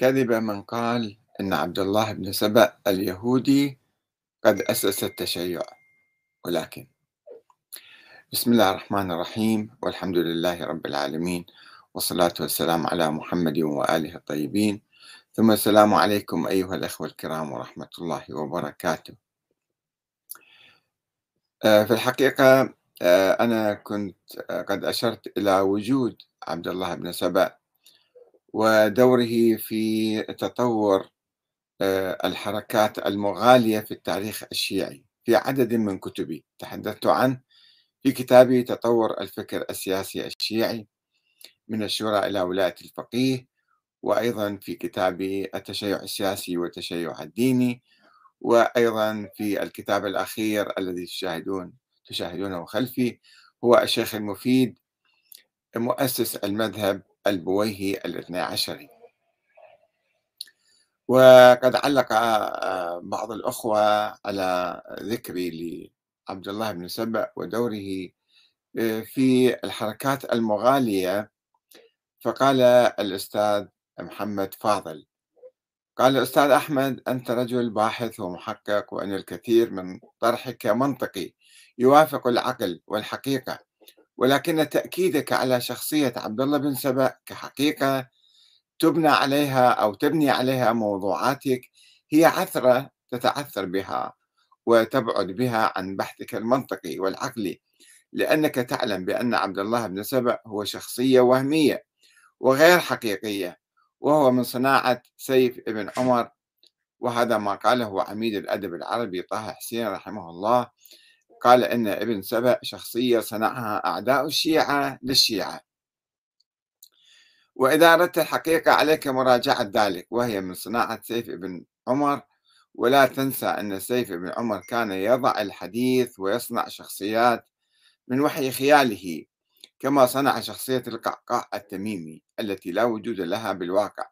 كذب من قال إن عبد الله بن سبأ اليهودي قد أسس التشيع. ولكن بسم الله الرحمن الرحيم والحمد لله رب العالمين والصلاة والسلام على محمد وآله الطيبين. ثم السلام عليكم أيها الأخوة الكرام ورحمة الله وبركاته. آه، في الحقيقة آه، أنا كنت آه، قد أشرت إلى وجود عبد الله بن سبأ ودوره في تطور الحركات المغالية في التاريخ الشيعي في عدد من كتبي. تحدثت عنه في كتابي تطور الفكر السياسي الشيعي من الشورى إلى ولاية الفقيه وأيضا في كتابي التشيع السياسي والتشيع الديني وأيضا في الكتاب الأخير الذي تشاهدون تشاهدونه خلفي هو الشيخ المفيد مؤسس المذهب البويهي الاثني عشري. وقد علق آه، بعض الأخوة على ذكري لعبد الله بن سبأ ودوره آه، في الحركات المغالية. فقال الأستاذ محمد فاضل قال الأستاذ أحمد أنت رجل باحث ومحقق وأن الكثير من طرحك منطقي يوافق العقل والحقيقة. ولكن تأكيدك على شخصية عبد الله بن سبأ كحقيقة تبنى عليها أو تبني عليها موضوعاتك هي عثرة تتعثر بها وتبعد بها عن بحثك المنطقي والعقلي لأنك تعلم بأن عبد الله بن سبأ هو شخصية وهمية وغير حقيقية وهو من صناعة سيف ابن عمر وهذا ما قاله عميد الأدب العربي طه حسين رحمه الله قال إن ابن سبأ شخصية صنعها أعداء الشيعة للشيعة. وإذا أردت الحقيقة عليك مراجعة ذلك وهي من صناعة سيف ابن عمر. ولا تنسى أن سيف ابن عمر كان يضع الحديث ويصنع شخصيات من وحي خياله كما صنع شخصية القعقاع التميمي التي لا وجود لها بالواقع.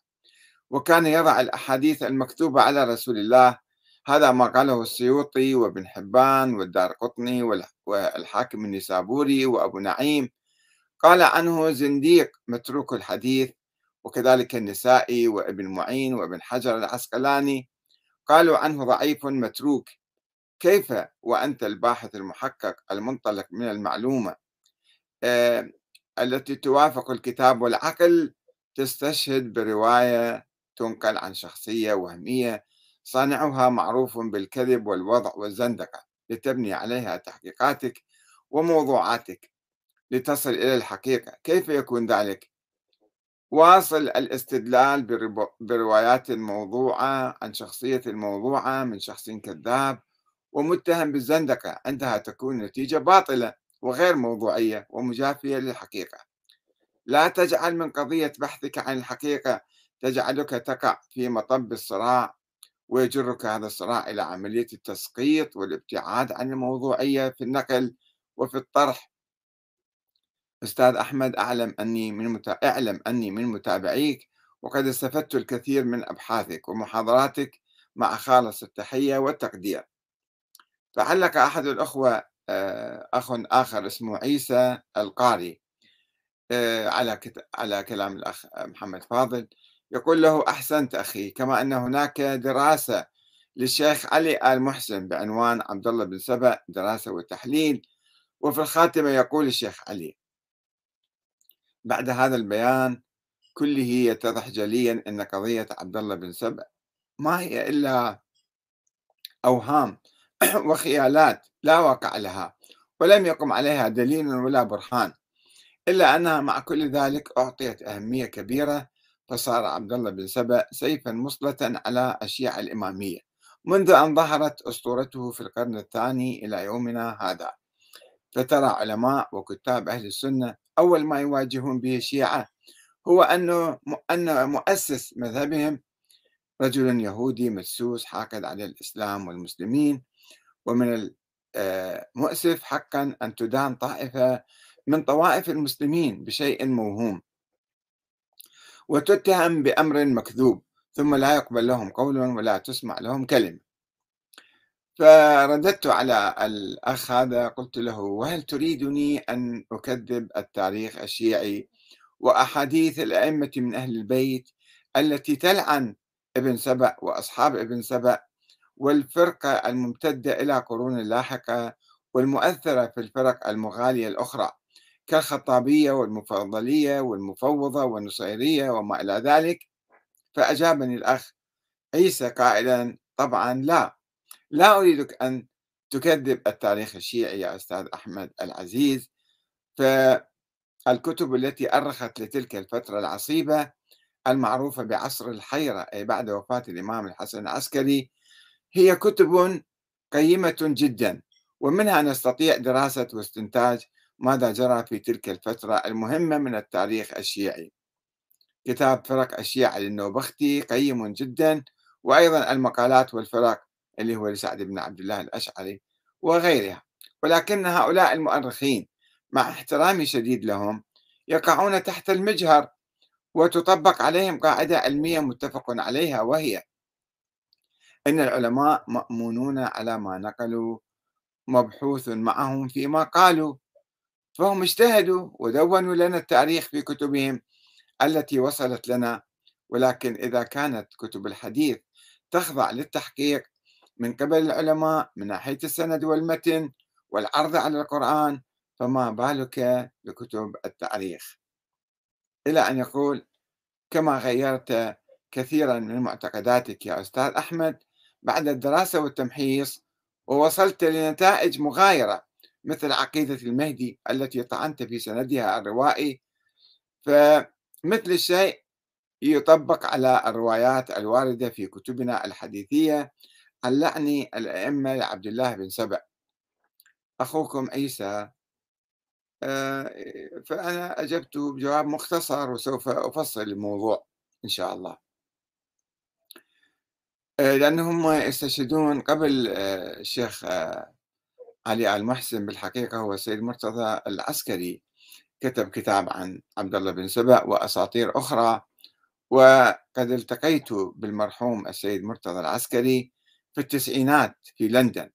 وكان يضع الأحاديث المكتوبة على رسول الله هذا ما قاله السيوطي وابن حبان والدار قطني والحاكم النسابوري وأبو نعيم. قال عنه زنديق متروك الحديث وكذلك النسائي وابن معين وابن حجر العسقلاني. قالوا عنه ضعيف متروك. كيف وأنت الباحث المحقق المنطلق من المعلومة؟ آه، التي توافق الكتاب والعقل تستشهد برواية تنقل عن شخصية وهمية صانعها معروف بالكذب والوضع والزندقة لتبني عليها تحقيقاتك وموضوعاتك لتصل إلى الحقيقة. كيف يكون ذلك؟ واصل الاستدلال بروايات الموضوعة عن شخصية الموضوعة من شخص كذاب ومتهم بالزندقة. عندها تكون نتيجة باطلة وغير موضوعية ومجافية للحقيقة. لا تجعل من قضية بحثك عن الحقيقة تجعلك تقع في مطب الصراع ويجرك هذا الصراع إلى عملية التسقيط والابتعاد عن الموضوعية في النقل وفي الطرح. أستاذ أحمد أعلم أني من متا... أعلم أني من متابعيك وقد استفدت الكثير من أبحاثك ومحاضراتك مع خالص التحية والتقدير. فعلق أحد الأخوة آه، أخ آخر اسمه عيسى القاري آه، على على كلام الأخ محمد فاضل يقول له أحسنت أخي كما أن هناك دراسة للشيخ علي آل محسن بعنوان عبد الله بن سبأ دراسة وتحليل. وفي الخاتمة يقول الشيخ علي بعد هذا البيان كله يتضح جليا أن قضية عبد الله بن سبأ ما هي إلا أوهام وخيالات لا واقع لها ولم يقم عليها دليل ولا برهان إلا أنها مع كل ذلك أعطيت أهمية كبيرة فصار عبد الله بن سبأ سيفا مصلة على الشيعة الإمامية منذ أن ظهرت أسطورته في القرن الثاني إلى يومنا هذا. فترى علماء وكتاب أهل السنة أول ما يواجهون به الشيعة هو أنه أن مؤسس مذهبهم رجل يهودي مسوس حاقد على الإسلام والمسلمين ومن المؤسف حقا أن تدان طائفة من طوائف المسلمين بشيء موهوم. وتتهم بأمر مكذوب ثم لا يقبل لهم قول ولا تسمع لهم كلمة. فرددت على الأخ هذا قلت له وهل تريدني أن أكذب التاريخ الشيعي وأحاديث الأئمة من أهل البيت التي تلعن ابن سبأ وأصحاب ابن سبأ والفرقة الممتدة إلى قرون لاحقة والمؤثرة في الفرق المغالية الأخرى؟ كالخطابية والمفضلية والمفوضة والنصيرية وما إلى ذلك فأجابني الأخ عيسى قائلا؟ طبعا لا. لا أريدك أن تكذب التاريخ الشيعي يا أستاذ أحمد العزيز فالكتب التي أرخت لتلك الفترة العصيبة المعروفة بعصر الحيرة أي بعد وفاة الإمام الحسن العسكري هي كتب قيمة جدا ومنها نستطيع دراسة واستنتاج ماذا جرى في تلك الفترة المهمة من التاريخ الشيعي؟ كتاب فرق الشيعة للنوبختي قيم جدا وأيضا المقالات والفرق اللي هو لسعد بن عبد الله الأشعري وغيرها. ولكن هؤلاء المؤرخين مع احترامي شديد لهم يقعون تحت المجهر وتطبق عليهم قاعدة علمية متفق عليها وهي أن العلماء مأمونون على ما نقلوا مبحوث معهم فيما قالوا. فهم اجتهدوا ودونوا لنا التاريخ في كتبهم التي وصلت لنا. ولكن إذا كانت كتب الحديث تخضع للتحقيق من قبل العلماء من ناحية السند والمتن والعرض على القرآن فما بالك بكتب التاريخ؟ إلى أن يقول كما غيرت كثيرا من معتقداتك يا أستاذ أحمد بعد الدراسة والتمحيص ووصلت لنتائج مغايرة مثل عقيدة المهدي التي طعنت في سندها الروائي. فمثل الشيء يطبق على الروايات الواردة في كتبنا الحديثية عن لعن الأئمة لعبد الله بن سبأ. أخوكم عيسى. آه، فأنا أجبت بجواب مختصر وسوف أفصل الموضوع إن شاء الله. آه، لأنهم يستشهدون قبل آه، الشيخ علي آل محسن بالحقيقة هو السيد مرتضى العسكري كتب كتاب عن عبد الله بن سبأ وأساطير أخرى وقد التقيت بالمرحوم السيد مرتضى العسكري في التسعينات في لندن.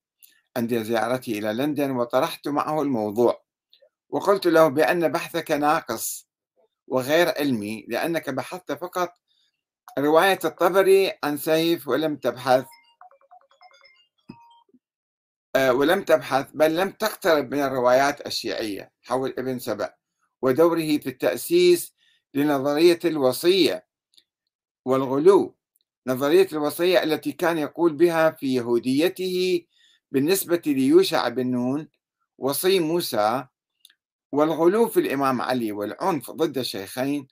عند زيارتي إلى لندن وطرحت معه الموضوع وقلت له بأن بحثك ناقص وغير علمي لأنك بحثت فقط رواية الطبري عن سيف ولم تبحث ولم تبحث بل لم تقترب من الروايات الشيعية حول ابن سبأ ودوره في التأسيس لنظرية الوصية والغلو. نظرية الوصية التي كان يقول بها في يهوديته بالنسبة ليوشع بن نون وصي موسى والغلو في الإمام علي والعنف ضد الشيخين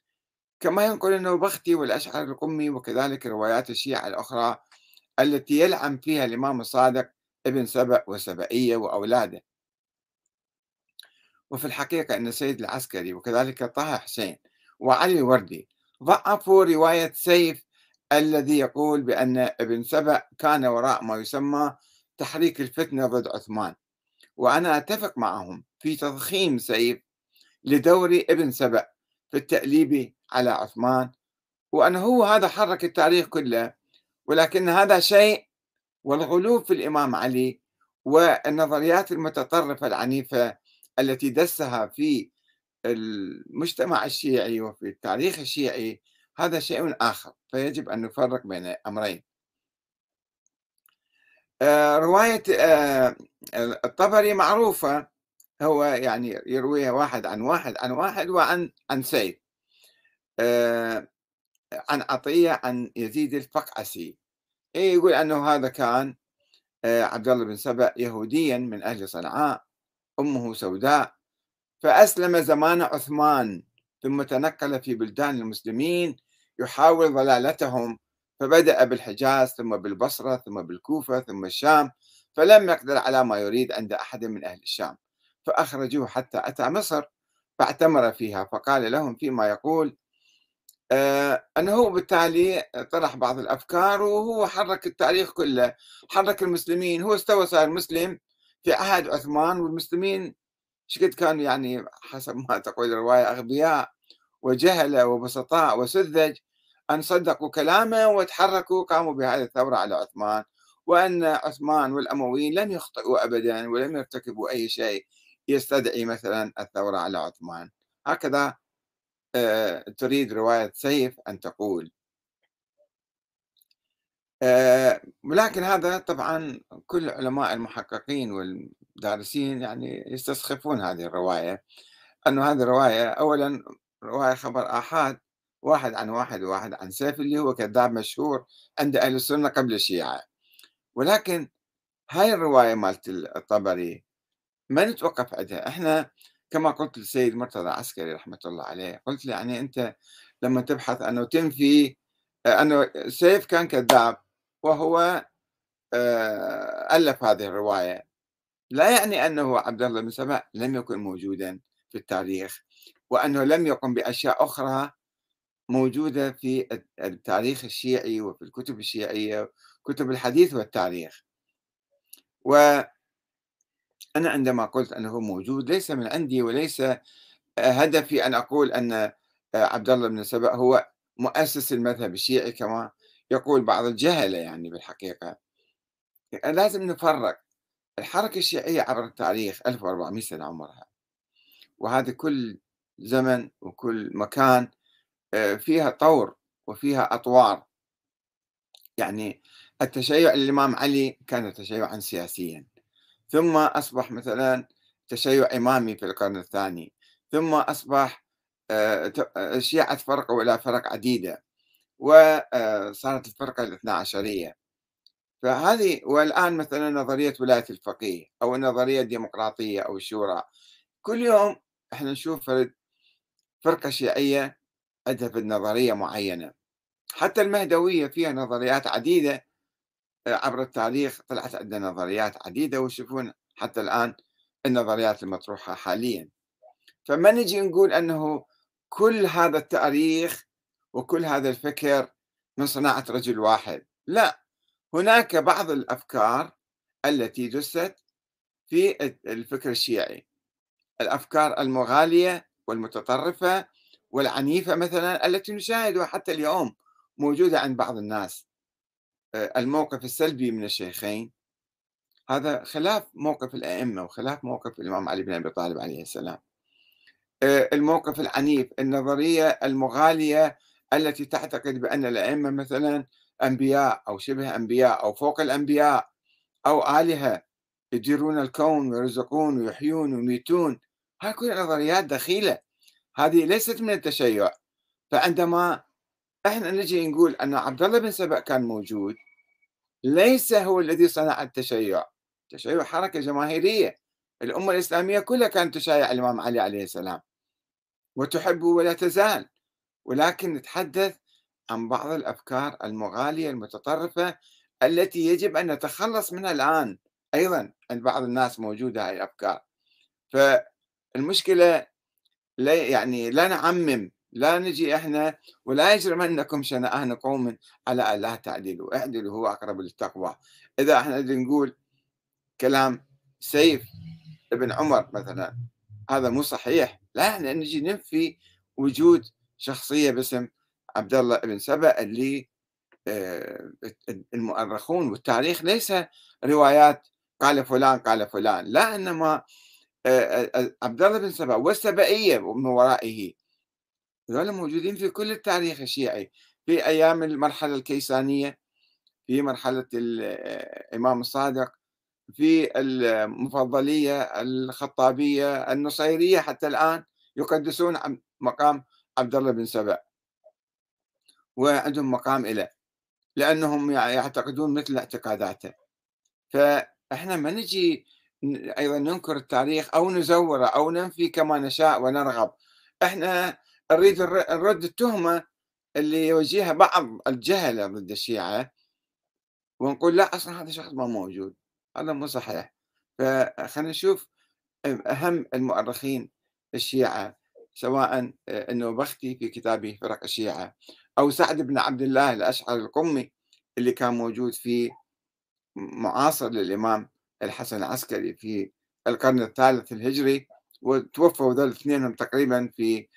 كما ينقل النوبختي والأشعر القمي وكذلك روايات الشيعة الأخرى التي يلعن فيها الإمام الصادق ابن سبأ وسبئية وأولاده. وفي الحقيقة أن السيد العسكري وكذلك طه حسين وعلي الوردي ضعفوا رواية سيف الذي يقول بأن ابن سبأ كان وراء ما يسمى تحريك الفتنة ضد عثمان. وأنا أتفق معهم في تضخيم سيف لدور ابن سبأ في التأليب على عثمان. وأنه هو هذا حرك التاريخ كله ولكن هذا شيء والغلو في الإمام علي والنظريات المتطرفة العنيفة التي دسها في المجتمع الشيعي وفي التاريخ الشيعي هذا شيء آخر فيجب أن نفرق بين أمرين. آه، رواية آه، الطبري معروفة هو يعني يرويها واحد عن واحد عن واحد وعن عن سيف. آه، عن عطية عن يزيد الفقعسي. يقول أنه هذا كان عبد الله بن سبأ يهوديا من أهل صنعاء أمه سوداء فأسلم زمان عثمان ثم تنقل في بلدان المسلمين يحاول ضلالتهم فبدأ بالحجاز ثم بالبصرة ثم بالكوفة ثم الشام فلم يقدر على ما يريد عند أحد من أهل الشام فأخرجوه حتى أتى مصر فاعتمر فيها فقال لهم فيما يقول آه أنه بالتالي طرح بعض الأفكار وهو حرك التاريخ كله. حرك المسلمين. هو استوى صار مسلم في عهد عثمان والمسلمين شقد كانوا يعني حسب ما تقول الرواية أغبياء وجهلة وبسطاء وسذج. أن صدقوا كلامه وتحركوا قاموا بهذه الثورة على عثمان. وأن عثمان والأمويين لم يخطئوا أبدا ولم يرتكبوا أي شيء يستدعي مثلا الثورة على عثمان. هكذا تريد رواية سيف أن تقول. ولكن هذا طبعًا كل علماء المحققين والدارسين يعني يستسخفون هذه الرواية، أنه هذه الرواية أولًا رواية خبر آحاد، واحد عن واحد وواحد عن سيف اللي هو كذاب مشهور عند أهل السنة قبل الشيعة، ولكن هاي الرواية مالت الطبري ما نتوقف عندها، إحنا كما قلت للسيد مرتضى عسكري رحمة الله عليه، قلت له يعني أنت لما تبحث أنه تنفي أنه سيف كان كذاب وهو آآ ألف هذه الرواية، لا يعني أنه عبد الله بن سبأ لم يكن موجودًا في التاريخ، وأنه لم يقم بأشياء أخرى موجودة في التاريخ الشيعي وفي الكتب الشيعية، كتب الحديث والتاريخ. وأنا عندما قلت أنه موجود ليس من عندي وليس هدفي أن أقول أن عبد الله بن سبأ هو مؤسس المذهب الشيعي كما يقول بعض الجهلة يعني بالحقيقة. لازم نفرق. الحركة الشيعية عبر التاريخ 1400 سنة عمرها. وهذا كل زمن وكل مكان آه، فيها طور وفيها أطوار. يعني التشيع الإمام علي كان تشيعا سياسيا. ثم أصبح مثلا تشيع إمامي في القرن الثاني ثم أصبح آه، الشيعة تفرقوا إلى فرق عديدة وصارت الفرقة الاثنا عشرية. فهذه والآن مثلا نظرية ولاية الفقيه أو النظرية الديمقراطية أو الشورى كل يوم إحنا نشوف فرقة شيعية عندها في نظرية معينة. حتى المهدوية فيها نظريات عديدة عبر التاريخ طلعت عندنا نظريات عديدة ويشوفون حتى الآن النظريات المطروحة حاليا. فما نجي نقول أنه كل هذا التاريخ وكل هذا الفكر من صناعة رجل واحد. لا هناك بعض الأفكار التي دست في الفكر الشيعي. الأفكار المغالية والمتطرفة والعنيفة مثلا التي نشاهدها حتى اليوم موجودة عند بعض الناس. الموقف السلبي من الشيخين. هذا خلاف موقف الأئمة وخلاف موقف الإمام علي بن أبي طالب عليه السلام. آه، الموقف العنيف النظرية المغالية التي تعتقد بأن الأئمة مثلا أنبياء أو شبه أنبياء أو فوق الأنبياء أو آلهة يديرون الكون ويرزقون ويحيون ويميتون هاي كلها نظريات دخيلة. هذه ليست من التشيع. فعندما إحنا نجي نقول أن عبد الله بن سبأ كان موجود ليس هو الذي صنع التشيع. التشيع حركة جماهيرية. الأمة الإسلامية كلها كانت تشايع الإمام علي عليه السلام. وتحبه ولا تزال. ولكن نتحدث عن بعض الأفكار المغالية المتطرفة التي يجب أن نتخلص منها الآن. أيضا عند بعض الناس موجودة هذه الأفكار. فالمشكلة لا يعني لا نعمم لا نجي إحنا ولا يجرمنكم شنآن قوم على أن لا تعدلوا. اعدلوا هو أقرب للتقوى. إذا إحنا نقول كلام سيف ابن عمر مثلا هذا مو صحيح. لا إحنا نجي ننفي وجود شخصية باسم عبد الله بن سبأ اللي آه، المؤرخون والتاريخ ليس روايات قال فلان قال فلان. لا إنما آه، آه، عبد الله بن سبأ والسبئية من ورائه. هذول موجودين في كل التاريخ الشيعي في أيام المرحلة الكيسانية في مرحلة الامام الصادق في المفضلية الخطابية النصيرية حتى الآن يقدسون مقام عبد الله بن سبأ. وعندهم مقام له لأنهم يعتقدون مثل اعتقاداته. فإحنا ما نجي أيضا ننكر التاريخ أو نزوره أو ننفي كما نشاء ونرغب. إحنا نريد نرد التهمة اللي يوجهها بعض الجهلة ضد الشيعة ونقول لا أصلا هذا شخص ما موجود هذا مو صحيح. فخلينا نشوف أهم المؤرخين الشيعة سواء إنه بختي في كتابه فرق الشيعة أو سعد بن عبد الله الأشعري القمي اللي كان موجود في معاصر للإمام الحسن العسكري في القرن الثالث الهجري وتوفوا ذول الاثنين تقريبا في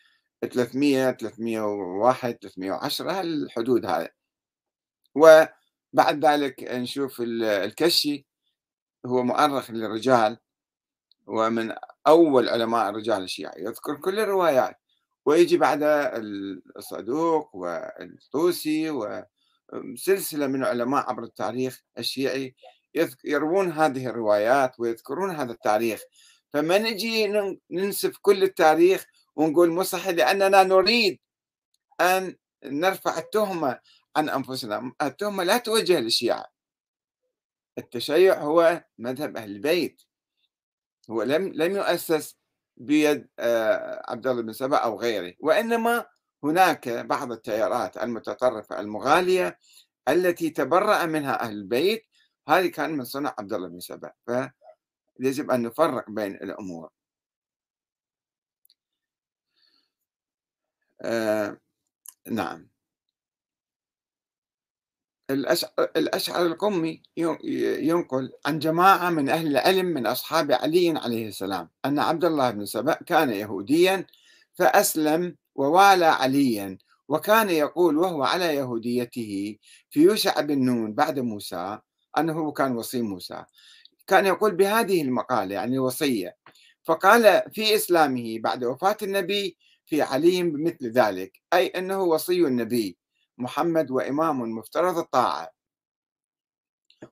300 301 310 هالحدود هذه وبعد ذلك نشوف الكشي هو مؤرخ للرجال ومن أول علماء الرجال الشيعة يذكر كل الروايات. ويجي بعد الصدوق والطوسي سلسلة من علماء عبر التاريخ الشيعي يروون هذه الروايات ويذكرون هذا التاريخ. فما نجي ننسف كل التاريخ ونقول صحيح لأننا نريد أن نرفع التهمة عن أنفسنا. التهمة لا توجه للشيعة. التشيع هو مذهب أهل البيت. هو لم لم يؤسس بيد آه، عبد الله بن سبأ أو غيره. وإنما هناك بعض التيارات المتطرفة المغالية التي تبرأ منها أهل البيت. هذه كان من صنع عبد الله بن سبأ. فيجب أن نفرق بين الأمور. آه نعم. الأشعر القمي ينقل عن جماعة من أهل العلم من أصحاب علي عليه السلام أن عبد الله بن سبأ كان يهوديا فأسلم ووالى عليا وكان يقول وهو على يهوديته في يوشع بن نون بعد موسى أنه كان وصي موسى كان يقول بهذه المقالة يعني وصية فقال في إسلامه بعد وفاة النبي في علي بمثل ذلك أي أنه وصي النبي محمد وإمام مفترض الطاعة.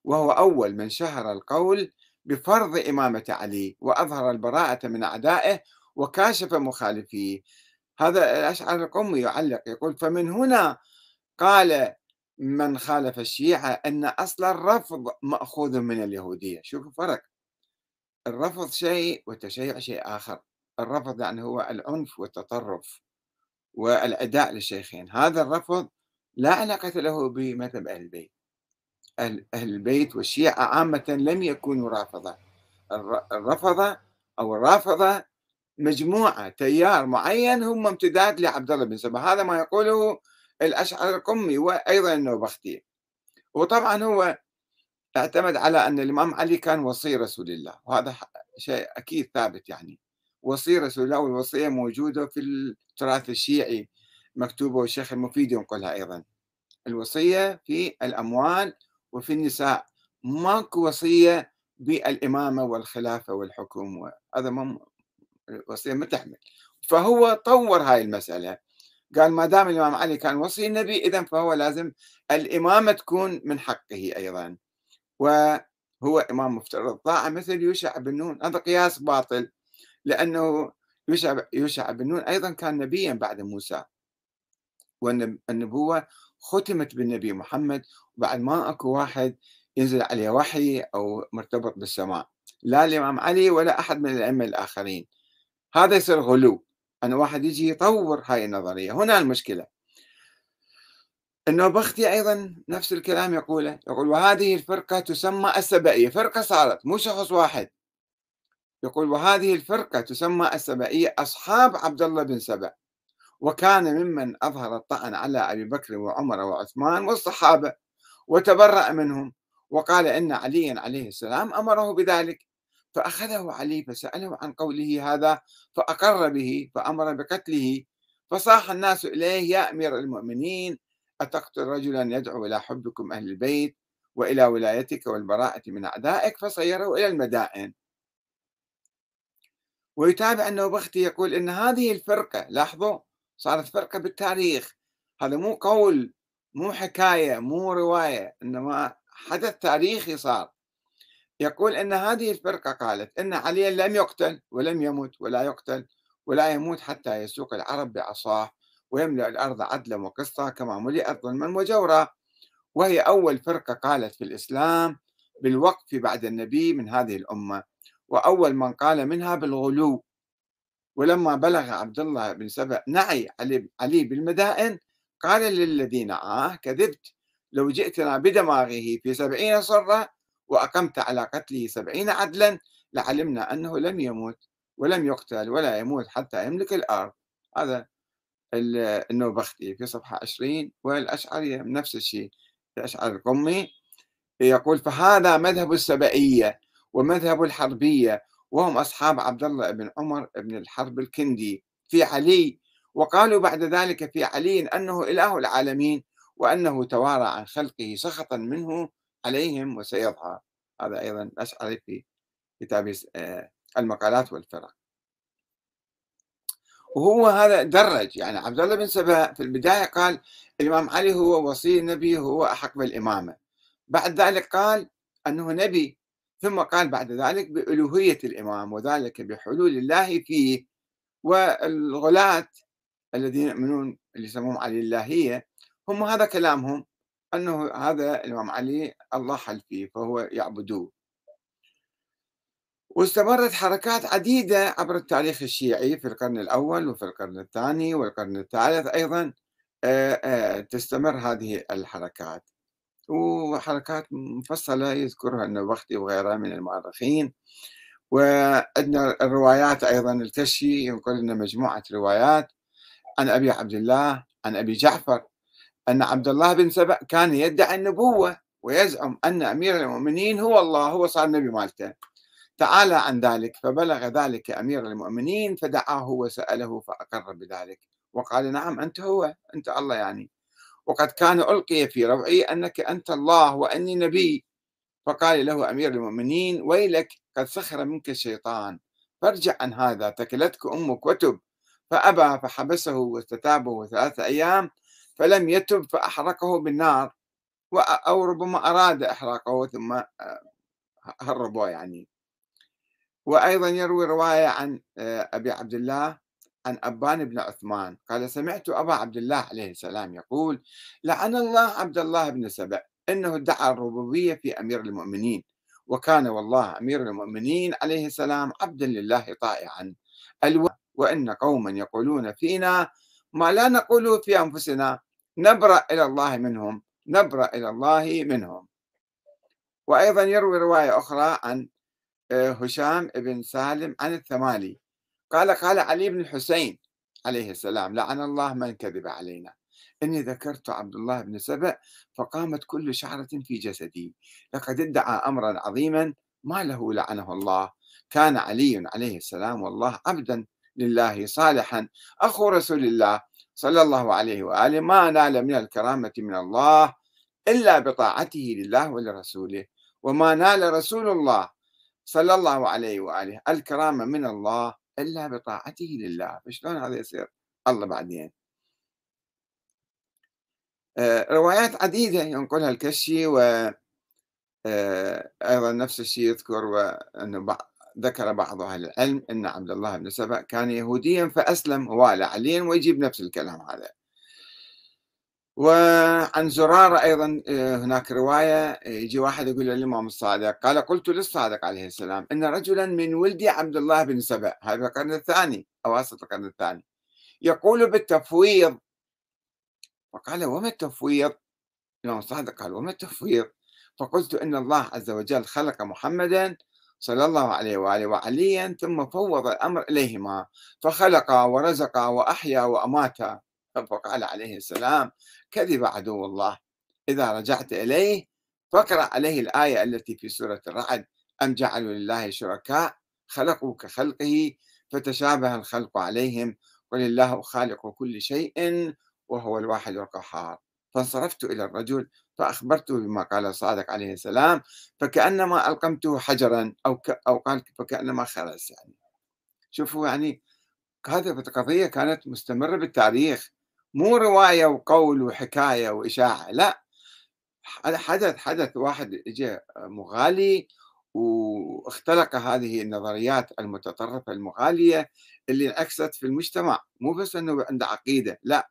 وهو أول من شهر القول بفرض إمامة علي وأظهر البراءة من أعدائه وكاشف مخالفيه. هذا الأشعر القومي يعلق يقول فمن هنا قال من خالف الشيعة أن أصل الرفض مأخوذ من اليهودية. شوفوا فرق الرفض شيء والتشيع شيء آخر. الرفض يعني هو العنف والتطرف والعداء للشيخين. هذا الرفض لا علاقة له بمذهب أهل البيت. أهل البيت والشيعة عامة لم يكونوا رافضة. الرفضة أو الرافضة مجموعة تيار معين هم امتداد لعبد الله بن سبأ. هذا ما يقوله الأشعر القمي وأيضا النوبختي. وطبعا هو اعتمد على أن الإمام علي كان وصي رسول الله وهذا شيء أكيد ثابت يعني. وصي رسول الله والوصية موجودة في التراث الشيعي مكتوبة والشيخ المفيد ينقلها أيضا. الوصية في الأموال وفي النساء. ماكو وصية بالإمامة والخلافة والحكم هذا ما الوصية ما تحمل. فهو طور هاي المسألة. قال ما دام الإمام علي كان وصي النبي إذا فهو لازم الإمامة تكون من حقه أيضا. وهو إمام مفترض. طاعة مثل يوشع بن نون هذا قياس باطل. لأنه يوشع يوشع بن نون أيضا كان نبيا بعد موسى. والنبوة ختمت بالنبي محمد وبعد ما أكو واحد ينزل عليه وحي أو مرتبط بالسماء. لا الإمام علي ولا أحد من الأئمة الآخرين. هذا يصير غلو. أن واحد يجي يطور هاي النظرية. هنا المشكلة. النوبختي أيضا نفس الكلام يقوله. يقول وهذه الفرقة تسمى السبائية فرقة صارت مو شخص واحد. يقول وهذه الفرقة تسمى السبائية أصحاب عبد الله بن سبأ وكان ممن أظهر الطعن على أبي بكر وعمر وعثمان والصحابة وتبرأ منهم وقال إن عليا عليه السلام أمره بذلك فأخذه علي فسأله عن قوله هذا فأقر به فأمر بقتله فصاح الناس إليه يا أمير المؤمنين أتقتل رجلا يدعو إلى حبكم أهل البيت وإلى ولايتك والبراءة من أعدائك فصيره إلى المدائن. ويتابع النوبختي يقول إن هذه الفرقة لاحظوا؟ صارت فرقة بالتاريخ. هذا مو قول مو حكاية مو رواية إنما حدث تاريخي صار. يقول أن هذه الفرقة قالت أن علي لم يقتل ولم يمت ولا يقتل ولا يموت حتى يسوق العرب بعصاه ويملأ الأرض عدلا وقسطا كما ملئت ظلما وجورا. وهي أول فرقة قالت في الإسلام بالوقف بعد النبي من هذه الأمة. وأول من قال منها بالغلو. ولما بلغ عبد الله بن سبأ نعي علي, بالمدائن قال للذين آه كذبت. لو جئتنا بدماغه في سبعين صرة وأقمت على قتله سبعين عدلا لعلمنا أنه لم يموت ولم يقتل ولا يموت حتى يملك الأرض. هذا النوبختي في صفحة 20 والأشعري نفس الشيء الأشعري القمي يقول فهذا مذهب السبائية ومذهب الحربية وهم أصحاب عبد الله بن عمر بن الحرب الكندي في علي وقالوا بعد ذلك في علي أنه إله العالمين وأنه توارى عن خلقه سخطا منه عليهم وسيظهر. هذا أيضا أشعري في كتاب آه، المقالات والفرق. وهو هذا درج يعني عبد الله بن سبأ في البداية قال الإمام علي هو وصي النبي هو أحق بالإمامة. بعد ذلك قال أنه نبي ثم قال بعد ذلك بألوهية الإمام وذلك بحلول الله فيه. والغلاة الذين يؤمنون اللي يسمون علي اللهية هم هذا كلامهم أنه هذا الإمام علي الله حل فيه فهو يعبدوه. واستمرت حركات عديدة عبر التاريخ الشيعي في القرن الأول وفي القرن الثاني والقرن الثالث أيضا تستمر هذه الحركات. وحركات مفصلة يذكرها النبختي وغيرها من المؤرخين وعندنا الروايات أيضا الكشي ينقل لنا مجموعة روايات عن أبي عبد الله عن أبي جعفر أن عبد الله بن سبأ كان يدعي النبوة ويزعم أن أمير المؤمنين هو الله هو صار نبي مالته. تعالى عن ذلك فبلغ ذلك أمير المؤمنين فدعاه وسأله فأقر بذلك وقال نعم أنت هو أنت الله يعني. وقد كان ألقي في روعي أنك أنت الله وأني نبي. فقال له أمير المؤمنين ويلك قد سخر منك الشيطان. فارجع عن هذا تكلتك أمك وتب. فأبى فحبسه واستتابه ثلاثة أيام فلم يتب فأحرقه بالنار. أو ربما أراد إحراقه ثم آه، هربوه يعني. وأيضا يروي رواية عن آه، أبي عبد الله عن أبان بن عثمان قال سمعت أبا عبد الله عليه السلام يقول لعن الله عبد الله بن سبأ إنه ادعى الربوبية في أمير المؤمنين وكان والله أمير المؤمنين عليه السلام عبدا لله طائعا. وإن قوما يقولون فينا ما لا نقوله في أنفسنا نبرأ إلى الله منهم نبرأ إلى الله منهم. وأيضا يروي رواية أخرى عن آه، هشام بن سالم عن الثمالي. قال قال علي بن الحسين عليه السلام لعن الله من كذب علينا. إني ذكرت عبد الله بن سبأ فقامت كل شعرة في جسدي. لقد ادعى أمرا عظيما ما له لعنه الله. كان علي عليه السلام والله عبدا لله صالحا. أخو رسول الله صلى الله عليه وآله ما نال من الكرامة من الله إلا بطاعته لله ولرسوله. وما نال رسول الله صلى الله عليه وآله الكرامة من الله إلا بطاعته لله. فشلون هذا يصير؟ الله بعدين. آه، روايات عديدة ينقلها الكشي و آه، أيضا نفس الشيء يذكر وأنه ذكر بعض أهل العلم أن عبد الله بن سبأ كان يهوديا فأسلم ووالى عليا ويجيب نفس الكلام هذا. وعن زرارة أيضا آه، هناك رواية يجي واحد يقول للإمام الصادق قال قلت للصادق عليه السلام إن رجلا من ولد عبد الله بن سبأ. هذا القرن الثاني أواسط القرن الثاني. يقول بالتفويض فقال وما التفويض؟ الإمام الصادق قال وما التفويض؟ فقلت إن الله عز وجل خلق محمدا صلى الله عليه وآله وعليا ثم فوض الأمر إليهما فخلق ورزق وأحيا وأمات فقال عليه السلام كذب عدو الله. إذا رجعت إليه فاقرأ عليه الآية التي في سورة الرعد أم جعلوا لله شركاء؟ خلقوا كخلقه فتشابه الخلق عليهم قل الله خالق كل شيء وهو الواحد القهار. فانصرفت إلى الرجل فأخبرته بما قال الصادق عليه السلام فكأنما ألقمته حجرا أو ك... أو قال فكأنما خرس يعني. شوفوا يعني هذه القضية كانت مستمرة بالتاريخ. مو رواية وقول وحكاية وإشاعة لا. حدث حدث واحد اجى مغالي واختلق هذه النظريات المتطرفة المغالية اللي انعكست في المجتمع. مو بس أنه عنده عقيدة لا.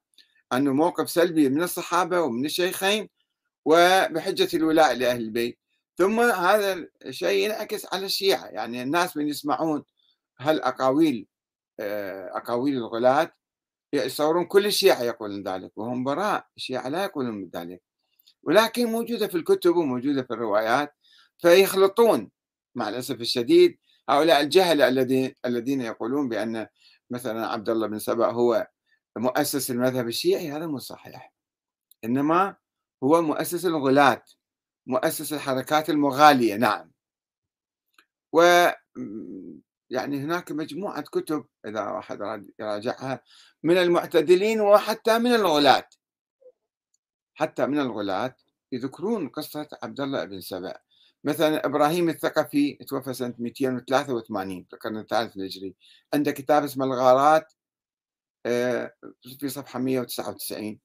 أنه موقف سلبي من الصحابة ومن الشيخين وبحجة الولاء لأهل البيت. ثم هذا الشيء ينعكس على الشيعة. يعني الناس من يسمعون هالأقاويل آه، أقاويل الغلاة يصورون كل الشيعة يقولون ذلك وهم براء الشيعة لا يقولون ذلك. ولكن موجودة في الكتب وموجودة في الروايات فيخلطون مع الأسف الشديد هؤلاء الجهلة الذين الذين يقولون بأن مثلا عبد الله بن سبأ هو مؤسس المذهب الشيعي. هذا مو صحيح إنما هو مؤسس الغلاة مؤسس الحركات المغالية. نعم. و يعني هناك مجموعة كتب إذا واحد يراجعها من المعتدلين وحتى من الغلاة. حتى من الغلاة يذكرون قصة عبد الله بن سبأ. مثلا إبراهيم الثقفي توفى سنة 283 في القرن الثالث الهجري. عنده كتاب اسمه الغارات آه، في صفحة 199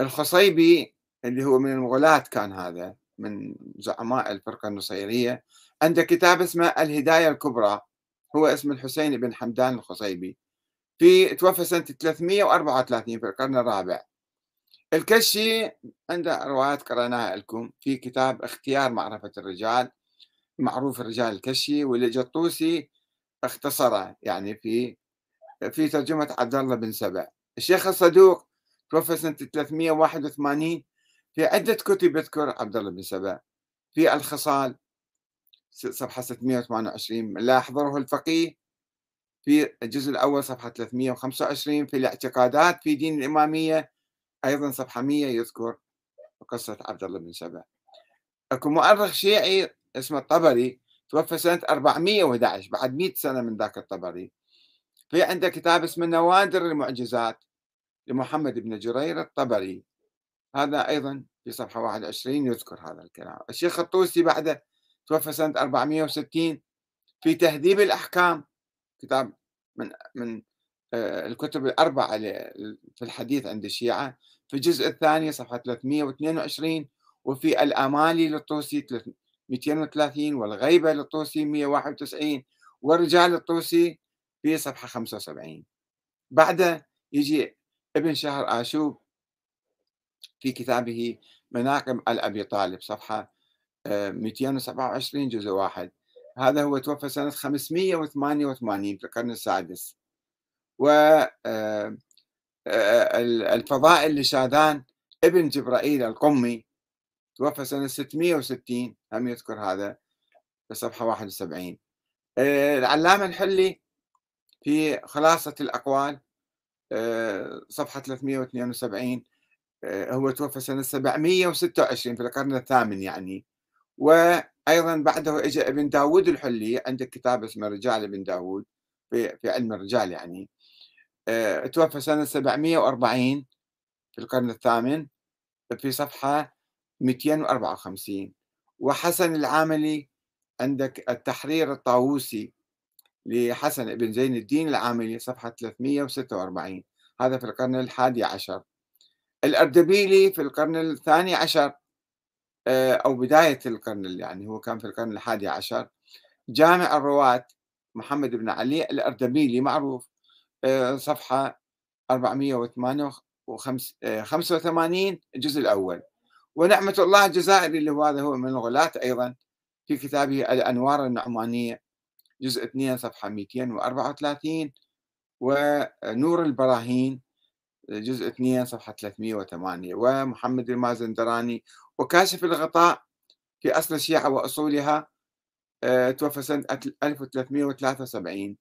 الخصيبي اللي هو من الغلاة كان هذا من زعماء الفرقة النصيرية. عنده كتاب اسمه الهداية الكبرى. هو اسم الحسين بن حمدان الخصيبي. في توفى سنة 334 في القرن الرابع. الكشي عنده روايات قرأناها لكم في كتاب اختيار معرفة الرجال معروف الرجال الكشي والجطوسي اختصره يعني في في ترجمة عبد الله بن سبع الشيخ الصدوق توفى سنة 381 في عدة كتب يذكر عبد الله بن سبع في الخصال صفحة 628 لا يحضره الفقيه في الجزء الأول صفحة 325 في الاعتقادات في دين الإمامية أيضا صفحة 100 يذكر قصة عبد الله بن سبع أكو مؤرخ شيعي اسمه الطبري توفى سنة 411 بعد 100 سنة من ذاك الطبري. في عنده كتاب اسمه نوادر المعجزات لمحمد بن جرير الطبري. هذا أيضا في صفحة 21 يذكر هذا الكلام. الشيخ الطوسي بعده توفى سنة 460 في تهذيب الأحكام. كتاب من من آه، الكتب الأربعة في الحديث عند الشيعة. في الجزء الثاني صفحة 322 وفي الآمالي للطوسي 230 والغيبة للطوسي 191 ورجال الطوسي في صفحة 75 بعد يجي ابن شهر آشوب في كتابه مناقب أبي طالب صفحة 227 آه، جزء واحد. هذا هو توفى سنة 588 في القرن السادس. و آه، آه، الفضائل لشاذان ابن جبرائيل القمي توفى سنة 660 هم يذكر هذا في صفحة 71 العلامة الحلي في خلاصة الأقوال صفحة 372 هو توفى سنة 726 في القرن الثامن يعني. وأيضا بعده اجى ابن داود الحلي عنده كتاب اسمه رجال ابن داود في, في علم الرجال يعني. آه، توفى سنة 740 في القرن الثامن في صفحة 254 وحسن العاملي عندك التحرير الطاووسي لحسن بن زين الدين العاملي صفحة 346 هذا في القرن الحادي عشر. الأردبيلي في القرن الثاني عشر. أو بداية القرن يعني هو كان في القرن الحادي عشر جامع الرواة محمد بن علي الأردبيلي معروف آه، صفحة 485 آه، الجزء الأول. ونعمة الله الجزائري اللي هو هذا هو من الغلاة أيضا في كتابه الأنوار النعمانية جزء 2 صفحة 234 ونور البراهين جزء 2 صفحة 308 ومحمد المازندراني وكاشف الغطاء في أصل الشيعة وأصولها آه، توفى سنة 1373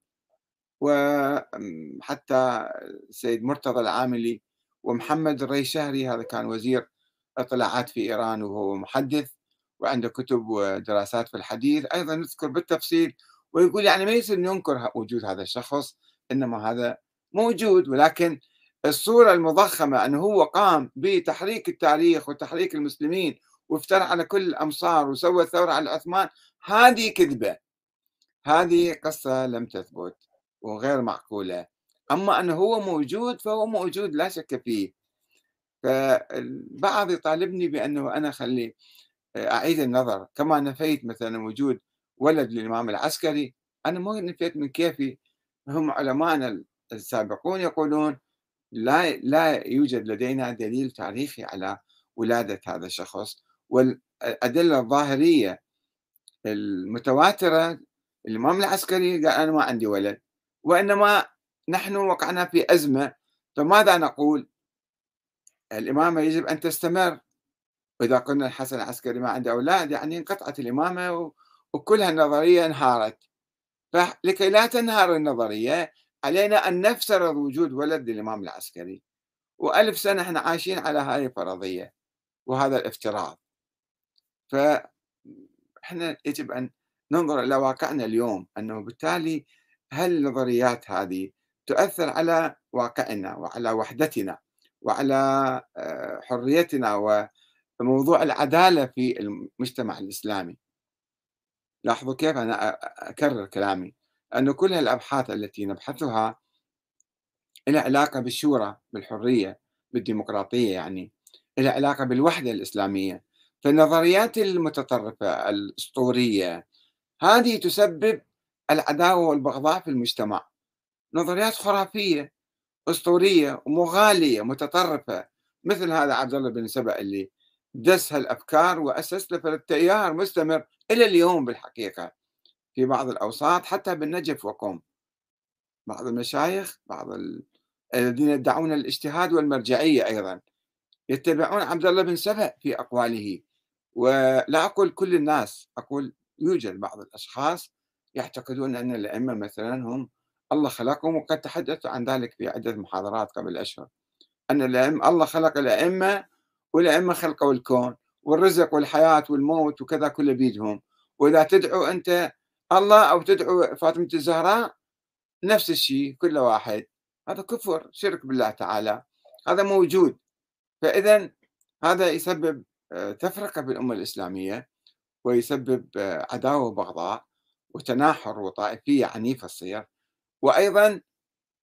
وحتى السيد مرتضى العاملي ومحمد الريشهري هذا كان وزير اطلاعات في إيران وهو محدث وعنده كتب ودراسات في الحديث. أيضا نذكر بالتفصيل ويقول يعني ما يصير ننكر وجود هذا الشخص إنما هذا موجود ولكن الصورة المضخمة أنه هو قام بتحريك التاريخ وتحريك المسلمين وافترى على كل الأمصار وسوى ثورة على عثمان هذه كذبة. هذه قصة لم تثبت وغير معقولة. أما أنه هو موجود فهو موجود لا شك فيه. فالبعض يطالبني بأنه أنا خلي أعيد النظر. كما نفيت مثلا وجود ولد للإمام العسكري أنا مو نفيت من كيفي. هم علماءنا السابقون يقولون لا لا يوجد لدينا دليل تاريخي على ولادة هذا الشخص والأدلة الظاهرية المتواترة الإمام العسكري قال أنا ما عندي ولد وإنما نحن وقعنا في أزمة. فماذا نقول؟ الإمامة يجب أن تستمر. وإذا قلنا الحسن العسكري ما عنده أولاد يعني انقطعت الإمامة وكل هالنظرية انهارت. فلكي لا تنهار النظرية علينا أن نفترض وجود ولد للإمام العسكري. وألف سنة إحنا عايشين على هذه الفرضية وهذا الافتراض. فإحنا يجب أن ننظر إلى واقعنا اليوم أنه بالتالي هل النظريات هذه تؤثر على واقعنا وعلى وحدتنا وعلى آه، حريتنا وموضوع العدالة في المجتمع الإسلامي؟ لاحظوا كيف أنا أكرر كلامي. أن كل الأبحاث التي نبحثها لها علاقة بالشورى بالحرية بالديمقراطية يعني لها علاقة بالوحدة الإسلامية. فالنظريات المتطرفة الأسطورية هذه تسبب العداوة والبغضاء في المجتمع. نظريات خرافية أسطورية ومغالية متطرفة مثل هذا عبد الله بن سبأ اللي دس هالأفكار وأسس له تيار مستمر إلى اليوم بالحقيقة. في بعض الأوساط حتى بالنجف وقوم. بعض المشايخ بعض الذين يدعون الاجتهاد والمرجعية أيضا. يتبعون عبد الله بن سبأ في أقواله. ولا أقول كل الناس أقول يوجد بعض الأشخاص يعتقدون أن الأئمة مثلا هم الله خلقهم وقد تحدثت عن ذلك في عدة محاضرات قبل أشهر. أن الأئمة الله خلق الأئمة والأئمة خلقوا الكون والرزق والحياة والموت وكذا كله بيدهم. وإذا تدعو أنت الله أو تدعو فاطمة الزهراء نفس الشيء كل واحد. هذا كفر شرك بالله تعالى. هذا موجود. فإذا هذا يسبب آه، تفرقة بالأمة الإسلامية ويسبب آه، عداوة وبغضاء وتناحر وطائفية عنيفة تصير. وأيضا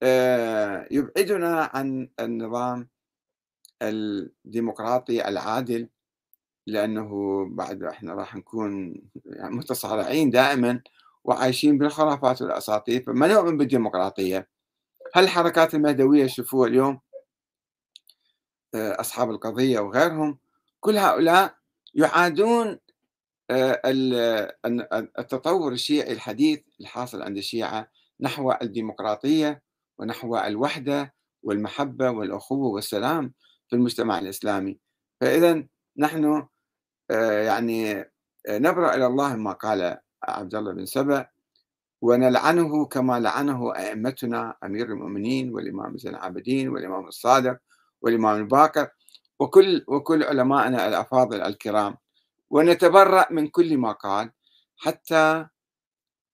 آه، يبعدنا عن النظام الديمقراطي العادل لأنه بعد إحنا راح نكون متصارعين دائما. وعايشين بالخرافات والأساطير فما نؤمن بالديمقراطية هل الحركات المهدوية شوفوها اليوم؟ آه، أصحاب القضية وغيرهم كل هؤلاء يعادون آه، التطور الشيعي الحديث الحاصل عند الشيعة نحو الديمقراطية ونحو الوحدة والمحبة والأخوة والسلام في المجتمع الإسلامي. فإذا نحن آه، يعني نبرأ إلى الله ما قال عبد الله بن سبأ ونلعنه كما لعنه أئمتنا أمير المؤمنين والإمام زين العابدين والإمام الصادق والإمام الباقر وكل وكل علمائنا الأفاضل الكرام. ونتبرأ من كل ما قال حتى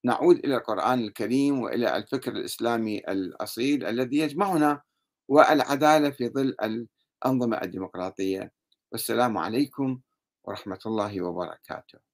نعود إلى القرآن الكريم وإلى الفكر الإسلامي الأصيل الذي يجمعنا والعدالة في ظل الأنظمة الديمقراطية. والسلام عليكم ورحمة الله وبركاته.